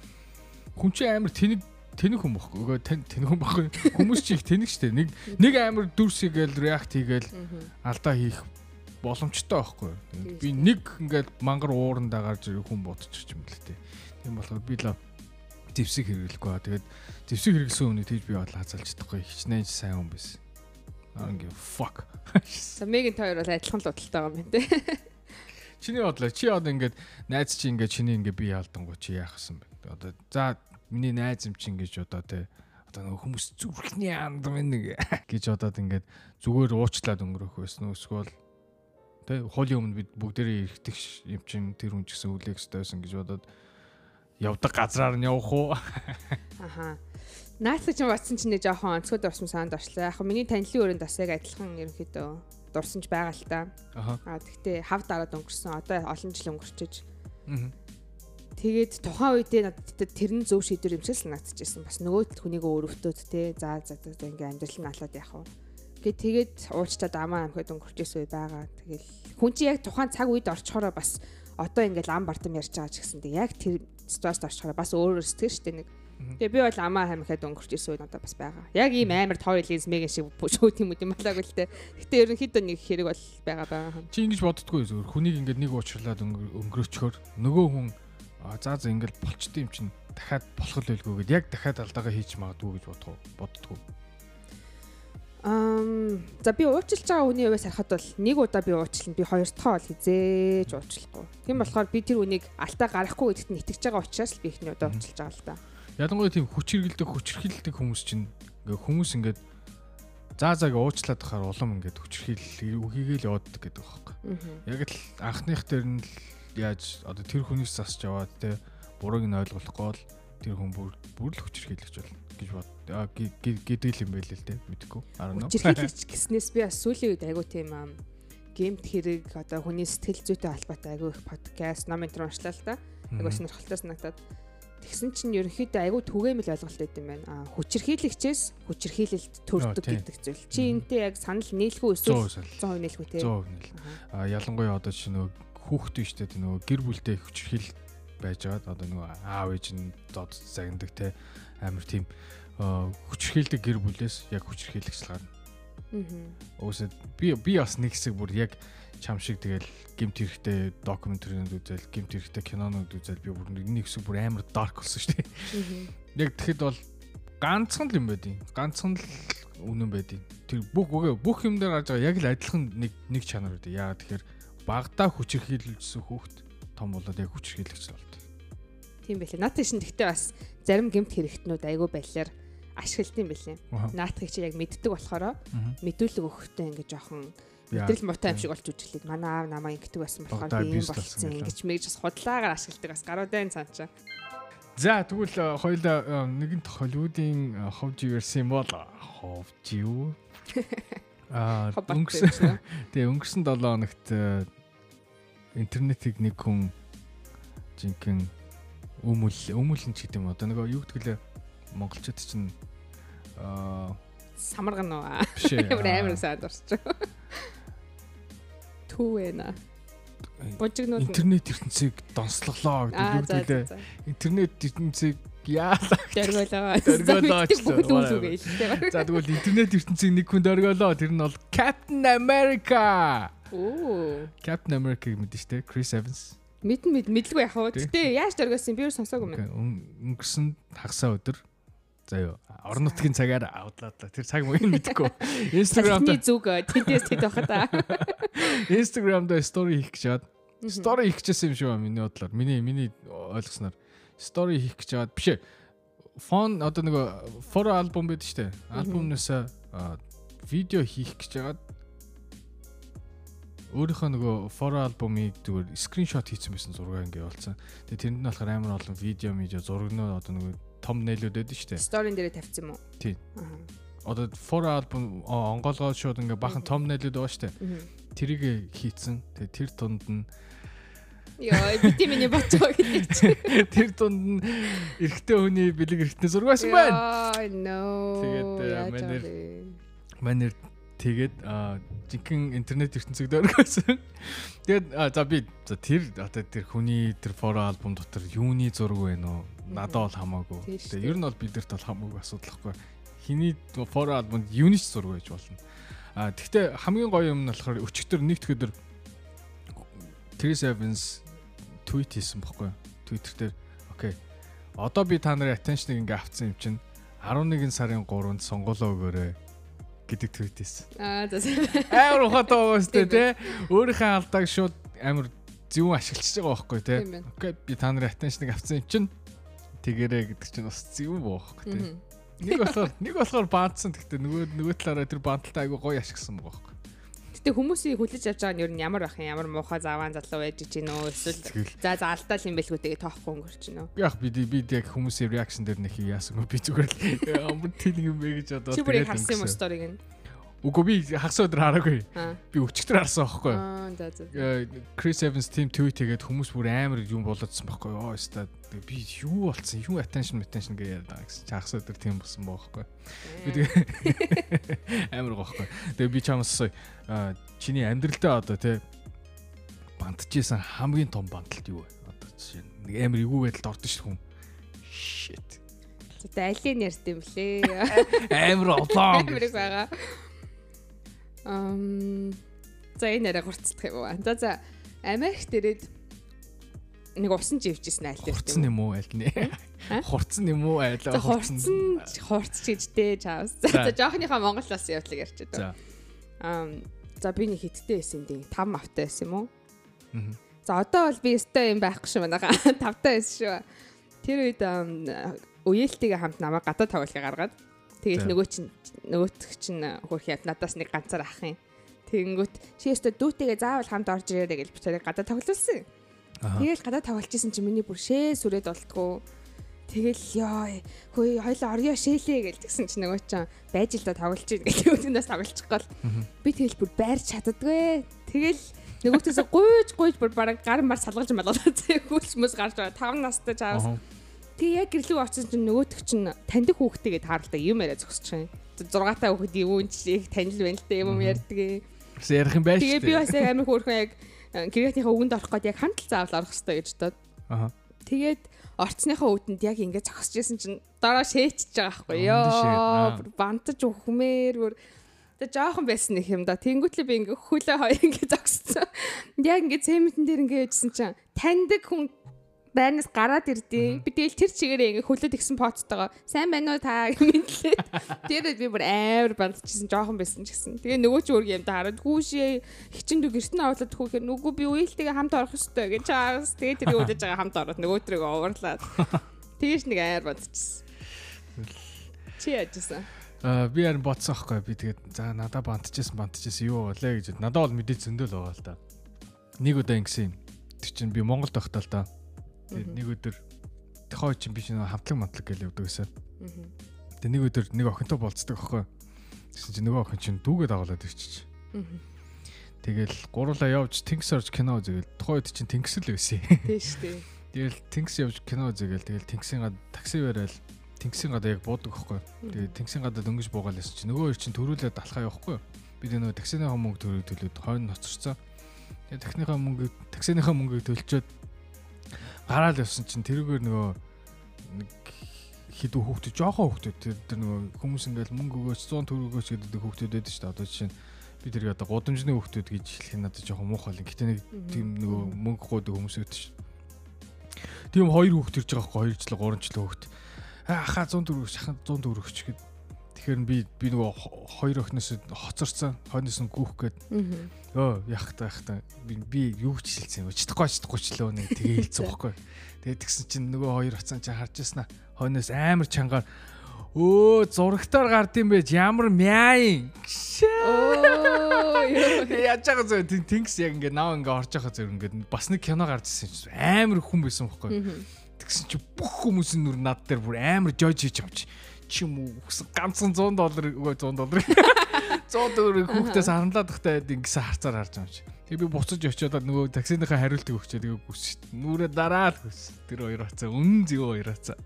хүн чинь амар тэнэг тэнэг хүн бохгүй. Өгөө тэнэг хүн бохгүй. Хүмүүс чи их тэнэг штэ. Нэг нэг амар дүрсийгээл реакт хийгээл алдаа хийх боломжтой байхгүй. Би нэг ингээд мангар уурандаа гарч ирэх хүн бодчих юм л тээ. Тийм болохоор би л зэвсэг хэрэглэхгүй аа. Тэгээд зэвсэг хэрэглэсэн хүнийг тийж би бодлоо хазалж чадахгүй. Хичнээн сайн хүн байсан. Анги fuck. За мегийн тойр бол адилхан л бодолтой байгаа юм тий. Чиний бодлоо чи одоо ингээд найз чи ингээд чиний ингээд би яалтангуу чи яах вэ? Одоо за миний найз юм чи ингээд одоо тий одоо хүмүүс зүрхний анд минь гэж одоод ингээд зүгээр уучлаад өнгөрөх байсан уу эсвэл Тэ хуулийн өмнө бид бүгдээрээ эргэдэг юм чин тэр хүн ч гэсэн үлээх хэрэгтэй байсан гэж бодоод явдаг газраар нь явах уу? Аха. Наацч чинь батсан чинь нэг жоохон онцгой дурсам санд орчлоо. Яг миний танилын өрөөнд бас яг адилхан ерөнхийдөө дурсамж байгаа л та. Аа тэгтээ хав дараад өнгөрсөн. Одоо олон жил өнгөрчөж. Тэгээд тухайн үедээ надад тэр нь зөв шийдвэр юм шиг санагдчихсэн. Бас нөгөө хүнийг өөрөвтөөд те. За за за ингээм амьдрал нь алаад явах уу. Гэ тэгээд уучтаад амаа амхад өнгөрчөөс үе байгаа. Тэгэл хүн чи яг тухайн цаг үед орчхороо бас одоо ингээл ам бартам ярьж байгаа ч гэсэн тэг яг тэр ситуацид орчхороо бас өөрөөр сэтгэл штэ нэг. Тэгээ би бол амаа хамихад өнгөрчөөс үе надад бас байгаа. Яг ийм амар тоор линз мега шиг шүүд юм уу юм болоог л те. Гэтэ ерөнхийдөө нэг хэрэг бол байгаа байгаа. Чи ингэж боддггүй зүгээр хүнийг ингээд нэг уучлаад өнгөрөөчхөр нөгөө хүн за за ингээд болчтой юм чинь дахиад болох л байлгүй гэд яг дахиад алдаагаа хийж магадгүй гэж бодгоо боддгоо. Ам за би уучлж байгаа хүний хувьас харахад бол нэг удаа би уучлана. Би хоёр дахь бол хизээж уучлахгүй. Тийм болохоор би тэр үнийг алтаа гарахгүй гэдэгт нь итгэж байгаа учраас л би ихний удаа уучлж байгаа л да. Ялангуяа тийм хүч хэргэлдэг хүчрхийлдэг хүмүүс чинь ингээ хүмүүс ингээд заа зааг уучлаад байхаар улам ингээд хүчрхийл үхийгээл явааддаг гэдэг байхгүй. Яг л анхных дээр нь л яаж одоо тэр хүнээс засч яваад те бурууг нь ойлгохгүй бол тэр хүн бүр бүр л хүчрхийлэгч болно гэж бод гэдэг юм байл л те мэдгүй. Хүчрхийлэгч гэснээс би бас сүүлийн үед айгу тийм гемт хэрэг одоо хүний сэтгэл зүйтэй холбоотой айгу их подкаст ном энэ уншлаа л та. Айгу сонирхолтой санагдаад тэгсэн чинь ерөнхийдөө айгу түгээмэл ойлголт өгд юм байна. А хүчрхийлэгчээс хүчрхийлэлд төрдөг гэдэг зүйл. Чи энтэй яг санал нийлэхгүй эсвэл 100% нийлэхгүй те. 100% нийл. А ялангуяа одоо чи нөгөө хүүхдтэй штэ нөгөө гэр бүлтэй хүчрхийл байж байгаад одоо нөгөө аав ээж нь дод загнадаг те амар тийм хүчрхийлдэг гэр бүлээс яг хүчрхийлэгч гарна. Өөсөө би би бас нэг хэсэг бүр яг чам шиг тэгэл гимт хэрэгтэй докюментариуд үзэл, гимт хэрэгтэй кинонууд үзэл би бүр нэг хэсэг бүр амар dark болсон шүү дээ. Яг тэгэхэд бол ганцхан л юм байдیں۔ Ганцхан л үнэн байдیں۔ Тэр бүх үгээ бүх юм дээр гарч байгаа яг л адилхан нэг нэг чанар үү. Яагаад тэгэхээр багада хүчрхийлүүлсэн хүүхэд том болоод яг хүчрхийлэгч болдог. Тийм байлээ. Наадтай шин тэгтээ бас зарим гэмт хэрэгтнүүд айгүй байлаар ашиглалт юм байлээ. Наадахыг чи яг мэддэг болохоор мэдүүлэг өгөхдөө ингэ жоохон мэдрэл муутай юм шиг болж үжилээд манай аав намаа ингэдэг байсан болохоор би юм болсон ингэж мэгж бас худлаагаар ашигладаг бас гаруудын цаанчаа. За тэгвэл хоёулаа нэгэнт Холливуудын ховж ирсэн бол ховж юу? Аа өнгөрсөн. Тэгээ өнгөрсөн 7 хоногт интернетийг нэг хүн жинхэнэ өмөл өмөлн ч гэдэг юм одоо нөгөө юу гэдгэлээ монголчууд чинь аа самарган уу ямар амар саад орчих. Түүэна. Божигнууд интернет ертөнцийг донслоглоо гэдэг юу гэдгэлээ. Интернет ертөнцийг яалаа. Дөргөлөө. Дөргөлөө. За тэгвэл интернет ертөнцийг нэг хүн дөргөлөө. Тэр нь бол Captain America. Оо. Captain America мэдэн штэ Chris Evans. Мэдэн мэд мэдлгүй вэ? Гэтэ яаж дөргөөсөн би юу сонсоогүй юм. Өнгөрсөн хагасаа өдөр заяа орон нутгийн цагаар аудлаадлаа. Тэр цаг мөгийг мэдэхгүй. Instagram дээр зүг тэндээс тэд байхад та. Instagram дээр story хийх гэж чад. Story хийх гэжсэн юм шиг ба миний бодлоор. Миний миний ойлгосноор story хийх гэж чад. Биш. Фон одоо нөгөө photo album байдаг дээ. Альбомнаас видео хийх гэж чад өөрийнхөө нөгөө форо альбомыг зүгээр скриншот хийсэн байсан зураг ингээ болсон. Тэгээ тэнд нь болохоор амар олон видео, видео, зурагнууд одоо нөгөө том нээлүүд байдаг шүү дээ. Сторин дээр тавьсан юм уу? Тий. Одоо форо альбом онгоолгоод шууд ингээ бахан том нээлүүд байгаа шүү дээ. Тэрийг хийцэн. Тэгээ тэр тунд нь Яа, бити миний ботоо гэдэг чи. Тэр дунд нь эрэгтэй хүний бэлэг эрэгтэй зураг байсан байна. Яа, no. Тэгээд манер манер тэгээд жинхэнэ интернет ертөнцөд өргөсөн. Тэгээд за би за тэр одоо тэр хүний тэр форо альбом дотор юуны зураг байна уу? Надад бол хамаагүй. Тэгээд ер нь бол бидэрт бол хамаагүй асуудалхгүй. Хиний форо альбомд юуны ч зураг байж болно. А тэгвэл хамгийн гоё юм нь болохоор өчигдөр нэг төгөдөр Chris Evans твит хийсэн баггүй. Twitter дээр окей. Одоо би та нарын attention-ыг ингээ авцсан юм чинь 11 сарын 3-нд сонгуулаа өгөөрэй гэдэг твит хийсэн. Аа за. Амар ухаатай байгаа өстэй те. Өөрийнхөө алдааг шууд амар зөвөн ашиглаж байгаа байхгүй те. Окей би та нарын attention-ыг авсан юм чинь тэгэрэй гэдэг чинь бас зөвөн баахгүй те. Нэг болохоор нэг болохоор баадсан гэхдээ нөгөө нөгөө талаараа тэр баадалтай айгу гоё ашигласан байгаа байхгүй. Гэтэ хүмүүсийн хүлээж авч байгаа нь ер нь ямар байх юм ямар муухай заваан залуу байж гин үү эсвэл за за алдаал юм байлгүй тэгээ тоохгүй өнгөрч үү. Яг би би яг хүмүүсийн реакшн дээр нэг яасангүй би зүгээр л амар тэлэг юм бэ гэж одоо Чи бүрийг харсан юм уу сториг нь? Үгүй би хагас өдөр хараагүй. Аа. Би өчтөр харсан байхгүй. Аа за за. Крис Эванс team tweet хийгээд хүмүүс бүр амар юм болоодсан байхгүй. Оо өста би юу болцсон? Юу attention attention гэж яриад байгаа гэсэн. Хагас өдөр тийм болсон байхгүй. Би тэгээ амар гохгүй. Тэгээ би чамаас аа, чиний амьдралдаа одоо тий бантжсэн хамгийн том банталт юу вэ? Одоо жишээ нэг амар эвгүй байдалд ордон шүү хүн. Shit. За айлын ярьд юм блэ. Амар олон. Амирэг байгаа. Ам за энэ арай хурцдах юм уу? За за Америкт ирээд нэг усан живжсэн айл дээр. Хурцсан юм уу аль нь? Хурцсан юм уу айл хурцсан хурц чижтэй чаавс. За жоохныхаа Монголоос явдлыг ярьчих дөө. За. Ам за би нэг хиттэй байсан дээ. 5 автаа байсан юм уу? Мгм. За одоо бол би өстой юм байхгүй шүү манайха. Тавтай байсан шүү. Тэр үед ам, үеэлтийгээ хамт намайг гадаа тоглохыг гаргаад тэгээд За. нөгөө чинь нөгөөтг чинь хөрх яд надаас нэг ганцаар ах юм. Тэгэнгүүт чи өстой дүүтэйгээ заавал хамт орж ирээрэй гэж бичээрэй гадаа тоглуулсан. Тэгэл гадаа тоглолчихсон чинь миний бүр шээ сүрээд болтгоо. Тэгэл ёо хөөе хоёлоо орё шээлээ гэж тэгсэн чинь нөгөө чинь байж л да тоглож ийн гэдэг үгнээс тоглочих гол. Мгм. Би тэгэл бүр байрч чаддгүй. Тэгэл нөгөөтөөс гуйж гуйж бүр бараг гар мар салгаж малгалаа зэ хөлс мөс гарч байгаа. 5 настай чаавс. Тэгээ яг гэрлүү очсон чинь нөгөөтг чинь таньдаг хүүхдтэйгээ тааралдаг юм яриа зогсож байгаа юм. 6 та хүүхэд юм чи их танил байна л да юм ярьдаг. Бас ярих юм байж Тэгээ би бас яг амар хөөрхөн яг гэрээхнийхээ үгэнд орох гээд яг хамтал заавал орох хэрэгтэй гэж бодоод. Аха. Тэгээд орцсныхаа үдэнд яг ингэж зогсож исэн чинь дараа шээчж байгаа байхгүй аа. ёо. Бантаж ухмээр бүр Тэг жоохон байсан нэг юм да. Тэнгүүтлээ би ингээ хөлөө хоёр ингээ зогссон. Яг ингээ цементэн дээр ингээ яжсэн чинь таньдаг хүн байрнаас гараад ирдээ. Би тэгэл тэр чигээрээ ингээ хөлөөд игсэн поцтойгоо сайн байна уу та гэмэлээ. Тэр би бүр амар бандчихсан жоохон байсан ч гэсэн. Тэгээ нөгөө ч өөр юм да хараад хүүшээ хичэндүү гэртэн оруулаад хүүхээр нүгүү би үеэлтэйгээ хамт орох ёстой гэж чаас. Тэгээ тэр өдөж байгаа хамт ороод нөгөө төрөг оверлаад. Тэгэж нэг амар бандчихсан. Чи яажсан? Аа би харин бодсон аахгүй би тэгээд за надаа бантчихсан бантчихсан юу болоо гэж надад бол мэдээ зөндөл байгаа л да. Нэг удаа ингэсэн юм. Тэр чинь би Монголд байхдаа л да. Мгм. нэг өдөр тохой чинь би чинь хамтлаг мантлаг гэж явдаг гэсэн. Тэгээд нэг өдөр нэг охинтой болцдог аахгүй. Тэгсэн чинь нөгөө охин чинь дүүгээ дагуулад ирчих. Тэгэл гурлаа явж Тэнгис орж кино үзэгээл тухайд чинь Тэнгис л байсан. Тийш тий. Тэгэл Тэнгис явж кино үзэгээл тэгэл Тэнгисийн гад такси барайл Тэнгисийн гадаа яг буудаг аахгүй. Тэгээд Тэнгисийн гадаа дөнгөж буугаал ясч чи нөгөө чинь төрүүлээд алхаа явахгүй. Бид нөгөө таксиныхаа мөнгө төрөө төлөөд хойно ноцорцоо. Тэгээд таксиныхаа мөнгө таксиныхаа мөнгөийг төлчөөд гараал явсан чинь тэрүүгээр нөгөө нэг хідүү хүүхдүүд жоохон хүүхдүүд тэр тэр нөгөө хүмүүс ингээл мөнгө өгөөч 100 төгрөг өгөөч гэдэг хүүхдүүд байдаг шүү дээ. Одоо жишээ нь би тэр одоо гудамжны хүүхдүүд гэж хэлэх нь надад жоохон муухай л. Гэтэ нэг тийм нөгөө мөнгө гоодаг хүмүүс өгдөг шүү. Тийм хоёр хүүхд ирж байгаа байхгүй 2 жил 3 жил хүүхд. Аа хаа 100 төгрөг шаханд 100 төгрөг ч гэд. Тэгэхээр би би нөгөө хо- хоёр охиноос хоцорсон. Хойноос нь гүүх гээд өө яах та яах та би би юу ч хэлсэн юм. Чдахгүй чдахгүй ч лөө нэг тэгээ хэлсэн байхгүй. Тэгээд тэгсэн чинь нөгөө хоёр оцсон чинь харж яснаа. Хойноос амар чангаар өө зурагтаар гард юм байж ямар. Тэгээ яаж байгаа зөө тэн- тэнгис яг ингээд наа ингээд орж байгаа зөө ингээд бас нэг кино гарч ирсэн чинь амар хүн байсан байхгүй. Мгм. Тэгсэн чи бүх хүмүүсийн нүр над дээр бүр амар жож хийж авч чи юм уу хүсэн ганцхан 100 доллар өгөө 100 доллар 100 доллар хүүхдээс харамлаад тахтай ингэсэн харцаар харж байгаа юм чи. Тэгээ би буцаж очиод нөгөө таксиныхаа хариултыг өгчөө тэгээ гүс нүрэ дараад гүс тэр хоёр хацаа үнэн зөө хоёр хацаа.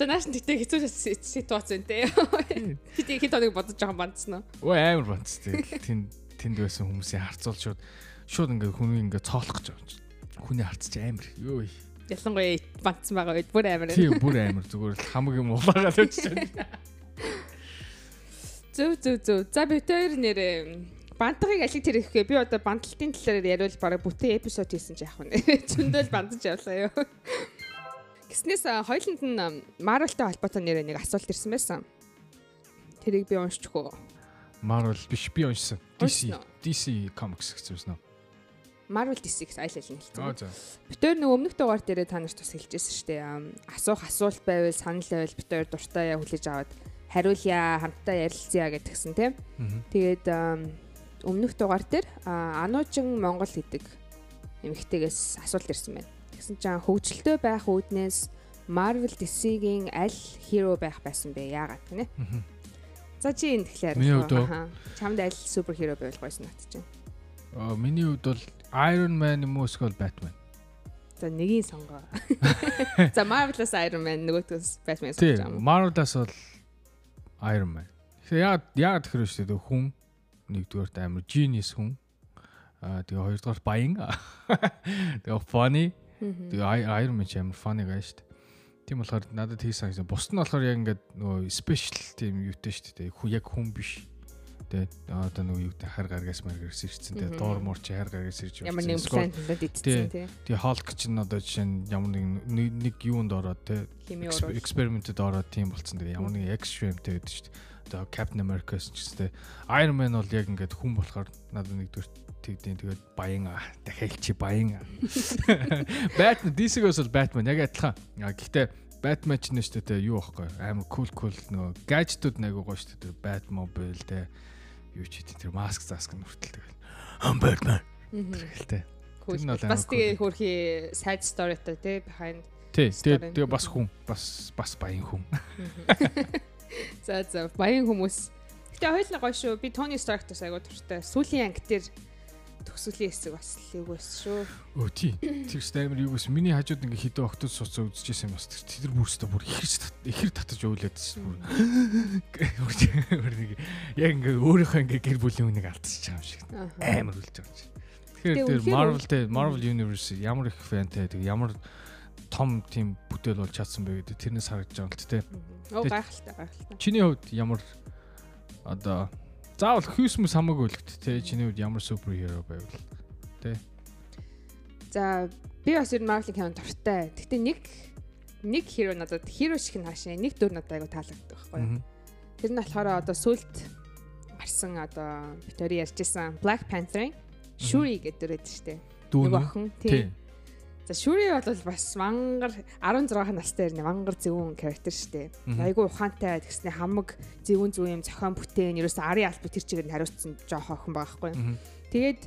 За нааш тэгтээ хэцүү ситуац байна те. Хит хит оныг бодож жоохон бандсан уу? Өө амар банц тий. Тэнд тэнд байсан хүмүүсийн харцуул шууд шууд ингээ хүний ингээ цоолох гэж байгаа юм чи. Хүний харц чи амар. Йоо. Ялангуяа бандсан байгаа үед бүр амар. Тийм бүр амар зүгээр л хамаг юм улаагаад өчсөн. Зөв зөв зөв. За би тэр нэр бантгыг алиг тэр ихгүй. Би одоо бандлтын талаар яриул бараг бүтэн эпизод хийсэн ч яах вэ? Зөндөл бандаж явлаа ёо. Гиснээс а, хоёуланд нь Marvel-тай холбоотой нэр нэг асуулт ирсэн байсан. Тэрийг би уншчихгүй. Marvel биш би уншсан. DC? DC Comics гэсэн юм? Marvel DC гэсэн айл айл нь хэлсэн. Битээр нэг өмнөх дугаар дээрээ та нарт бас хэлжсэн шүү дээ. Асуух асуулт байвал санал байвал битээр дуртай яа хүлээж аваад хариулъя, хамтдаа ярилцъя гэдгсэн тийм. Тэгээд өмнөх дугаар дээр Ануужин Монгол гэдэг эмэгтэйгээс асуулт ирсэн байна. Тэгсэн чинь хөгжилтэй байх үүднээс Marvel DC-гийн аль hero байх байсан бэ? Яагаад гинэ? За чи энэ тэгэхээр чамд аль супер хиро байвал гойсон нат чинь. Аа миний хувьд бол Iron Man юм уу эсвэл Batman. За нэгийг сонгоо. За Marvel-аас Iron Man нөгөөтөөс Batman сонгож байгаа юм. Marvel-аас бол Iron Man. Тэгээ яа яа тэгэхээр шүү дээ хүн нэгдүгээрт амар genius хүн. Аа тэгээ хоёрдугаар баян. Тэгээ funny. Тэгээ Iron Man ч амар funny гай шүү дээ. Тийм болохоор надад хийсэн гэсэн. Бус нь болохоор яг ингээд нөгөө special тийм юутэй шүү дээ. Яг хүн биш. Тэгээ одоо нөгөө юу гэдэг хар гаргаас мэргэрс ирсэн. Тэгээ доор муур чи хар гаргаас ирж байна. Ямар нэгэн планетад идсэн тий. Тэгээ Hulk чинь одоо жишээ нь ямар нэг нэг юунд ороод тий. Экспериментэд ороод тийм болцсон. Тэгээ ямар нэгэн extreme-тэй гэдэг шүү дээ одоо Captain America-с ч гэсэн Iron Man бол яг ингээд хүн болохоор надад нэгдүгээр тэгдэйн тэгээд баян дахиад чи баян Batman DC-гээс бол Batman. Яг адилхан. Гэхдээ Batman ч нэ шүү дээ юу байхгүй амар cool cool нөгөө гаджетууд нэг гоё шүү дээ Batmobile те юу ч хийх тэр маск заск нь хүртэл I'm Batman гэхдээ бас тэгээ хөрхи side story-тай те behind Тий, тэгээ бас хүн, бас бас баян хүн. За за баян хүмүүс. Гэтэ хоёулаа гоё шүү. Би Тони Старктаас айгуу туртай. Сүүлийн анги дээр төгсөлийн хэсэг бас л юу байсан шүү. Өө тий. Тэр ч амар юу байсан. Миний хажууд ингээ хідэн октод суцаа үзчихсэн юм бас. Тэр бүрстэ бүр ихэрч ихэр татаж өвлөөдсөн. Бүр яг ингээ өөрийнхөө ингээ гэр бүлийн үнийг алдчихж байгаа юм шиг. Амар үлж байгаа юм. Тэгэхээр тэр Marvel те Marvel Universe ямар их фэнтэй тэг ямар том тийм бүтээл бол чадсан бэ гэдэг тэрнээс харагдаж байгаа л тээ. Оо гайхалтай гайхалтай. Чиний хувьд ямар одоо заавал Christmas хамаагүй л гэт тээ чиний хувьд ямар супер хиро байвал тээ. За би бас ер нь Marvel кинонд дуртай. Гэтэ нэг нэг хиро надад хиро шиг нь хаашаа нэг дүр надад айгу таалагддаг байхгүй юу. Тэр нь болохоор одоо сүлд гарсан одоо битори ярьжсэн Black Panther Shuri гэдэг дүр байдаг шүү дээ. Нэг охин тийм За Шүри бол бас мангар 16 настай ирнэ мангар зөвүүн шүү дээ. Айгу ухаантай тэгснэ хамаг зөвүүн зөв юм зохион бүтээн ерөөс арын албад тэр чигээр нь хариуцсан жоох охин байхгүй. Тэгээд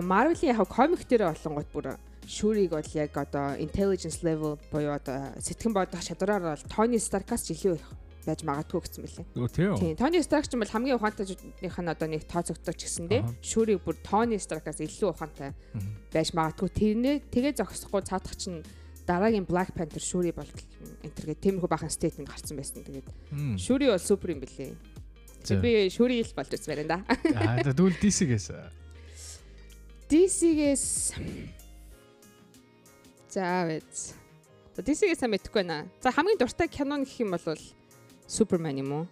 Marvel-ийн яг комик дээр болонгот бүр Шүрийг бол яг одоо intelligence level буюу одоо сэтгэн бодох чадвараар бол Tony Stark-аас илүү их байж магадгүй гэсэн мөлий. Тийм. Тони Старк ч юм бол хамгийн ухаантайных нь одоо нэг тооцогддог ч гэсэндээ шүүрийг бүр Тони Старкаас илүү ухаантай байж магадгүй. Тэрнээ тэгээ зогсохгүй цаадах чинь дараагийн Black Panther шүүри бол энтергээ тиймэрхүү бахан стейтмент гарсан байсан. Тэгээд шүүри бол супер юм бэлээ. Би шүүри ил болж үзмээр энэ да. Аа тэгвэл DC-гээс. DC-гээс За вэз. DC-гээс мэдхгүй байна. За хамгийн дуртай кино гэх юм бол Superman юм уу?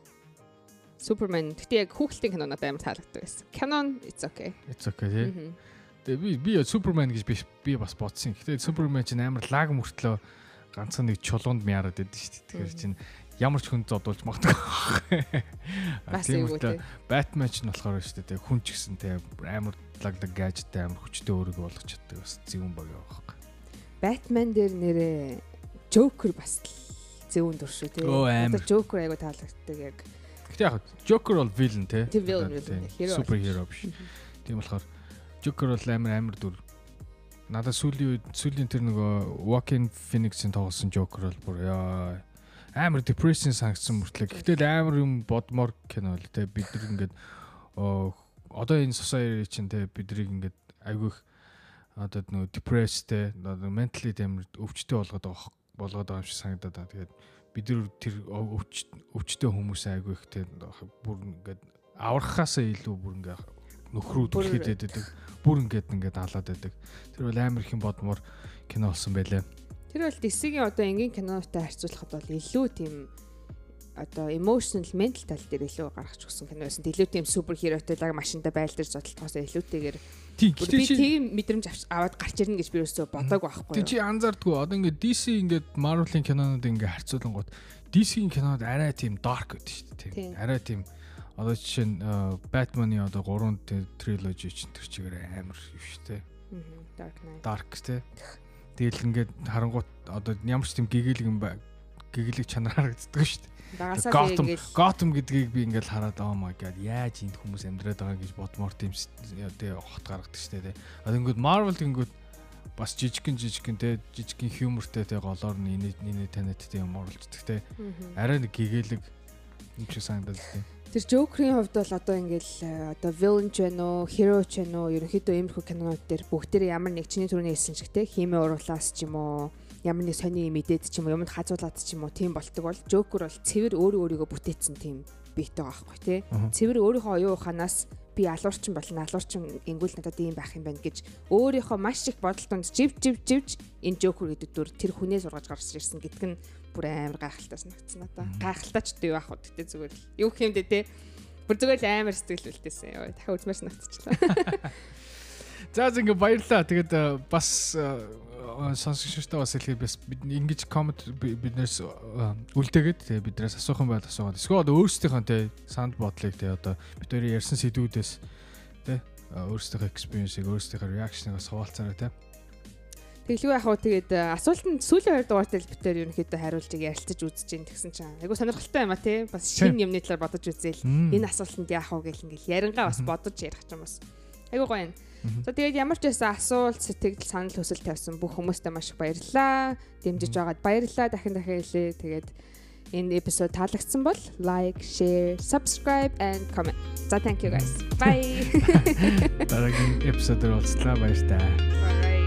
Superman. Гэтэ яг хүүхэлтийн кино надад амар таалагддаг байсан. Canon it's okay. It's okay тий. Тэгээ би би Superman гэж би би бас бодсон. Гэтэ Superman чинь амар лаг мөртлөө ганцхан нэг чулуунд мяарад байдаг шүү дээ. Тэгэхээр чинь ямар ч хүн зодуулж магадгүй. Тийм үү. Batman ч нь болохоор шүү дээ. Хүн ч гэсэн те амар лагдаг гаджеттай амар хүчтэй өөрийгөө болгож чаддаг бас зөвүүн баг явах. Batman дээр нэрээ Joker бас зүүн дүр шүү тий. Одоо Joker айгу таалагддаг яг. Гэтэ яг Joker бол villain тий. Тий villain villain. Супер hero биш. Тийм болохоор Joker бол амар амар дүр. Надад сүүлийн үед сүүлийн тэр нөгөө Joaquin Phoenix-ийн тоглосон Joker бол бүр яа амар depression санагдсан мөртлөө. Гэтэл амар юм бодмоор кино л тий бид нар ингээд одоо энэ society чинь тий биднийг ингээд айгүйх одоо нөгөө depressed те одоо mentally амар өвчтөй болгоод байгаа болгоод байгаа юм шиг санагдаад байна. Тэгээд бид нар тэр өвч өвчтэй хүмүүс айгүй ихтэй бүр ингээд аврахаасаа илүү бүр ингээд нөхрөө түлхээд байдаг. Бүр ингээд ингээд алаад байдаг. Тэр бол амар их юм бодмоор кино болсон байлаа. Тэр бол DC-ийн одоо энгийн кинотой харьцуулахад бол илүү тийм одоо emotional mental тал дээр илүү гаргаж өгсөн кино байсан. Илүү тийм супер хиротой лаг машинтай байлдаж зодтолтоос илүүтэйгээр би тийм мэдрэмж аваад гарч ирнэ гэж би өөрөөсөө бодог байхгүй. Тэг чи анзаардгүй одоо ингээд DC ингээд Marvel-ийн кинонууд ингээд харьцуулангууд DC-ийн кинонууд арай тийм dark гэдэг шүү дээ. Тийм. Арай тийм одоо жишээ нь Batman-ы одоо 3 trilogy чинь тэр чигээр амар юу шүү дээ. Dark Knight. Dark тий. Тэгэл ингээд харангуут одоо ямар ч тийм гэгээлэг юм гэгэлэг чанар харагддаг шүү дээ. Gotham Gotham гэдгийг би ингээл хараад oh my god яаж энд хүмүүс амьдраад байгаа гэж бодмоор тийм тий хот гаргадаг штэ тий. Тэгэнгүүт Marvel тэгэнгүүт бас жижигхэн жижигхэн тий жижигхэн хьюмортэй тий голоор нь инээ инээ танид тий юм оруулцдаг тий. Арай нэг гэгээлэг юм шиг санагдаад тий. Тэр Joker-ийн хувьд бол одоо ингээл э, одоо villain ч байна уу, hero ч байна уу, ерөнхийдөө иймэрхүү кинонууд дээр бүгдээр ямар нэг чиний төрөний хэлсэн шиг те химээ уруулаас ч юм уу, ямар нэг сони мэдээд ч юм уу, юмд хазуулаад ч юм уу, тийм болтго бол Joker бол цэвэр өөрөө өөрийгөө бүтээсэн тийм байгаа байхгүй те. Цэвэр өөрийнхөө оюун ухаанаас би алуурчин болно, алуурчин ингүүл надад ийм байх юм байна гэж өөрийнхөө маш их бодолтонд жив жив живж энэ Joker гэдэг дүр тэр хүнээ сургаж гарч ирсэн гэдг нь бүр амар гайхалтай санагдсан надаа. Гайхалтай ч дээ яах вэ гэдэг зүгээр л. Юу юм бэ те. Бүр зүгээр л амар сэтгэл үлдээсэн. Йоо дахиад үзмээр санагдчихлаа. За зингээ баярлаа. Тэгээд э, бас э, сонсогчтой бас хэлхий бас бид ингэж коммент биднээс э, үлдээгээд тэгээ биднээс асуух юм байл асуугаад. Эсвэл өөрсдийнхөө те санд бодлыг те одоо бид хоёрын ярьсан сэдвүүдээс те өөрсдийнхөө experience-ийг өөрсдийнхөө reaction-ыг суулцаарай те. Тэглгүй яах вэ? Тэгээд асуултанд сүүлийн хоёр дугаартай л битээр ерөнхийдөө хариулж ярилцаж үзэж гин тэгсэн чинь. Айгу сонирхолтой юм а тий бас шинэ юмны талаар бодож үзээл энэ асуултанд яах вэ гэл ингээл ярингаа бас бодож ярих ч юм бас айгу гоё юм. За тэгээд ямар ч байсан асуулт сэтгэл санал хүсэл тавьсан бүх хүмүүстээ маш их баярлалаа. Дэмжиж байгаад баярлалаа дахин дахин хэлээ. Тэгээд энэ эпизод таалагдсан бол like, share, subscribe and comment. За thank you guys. Bye. Дараагийн эпизодоор уулзлаа баяр таа. Bye.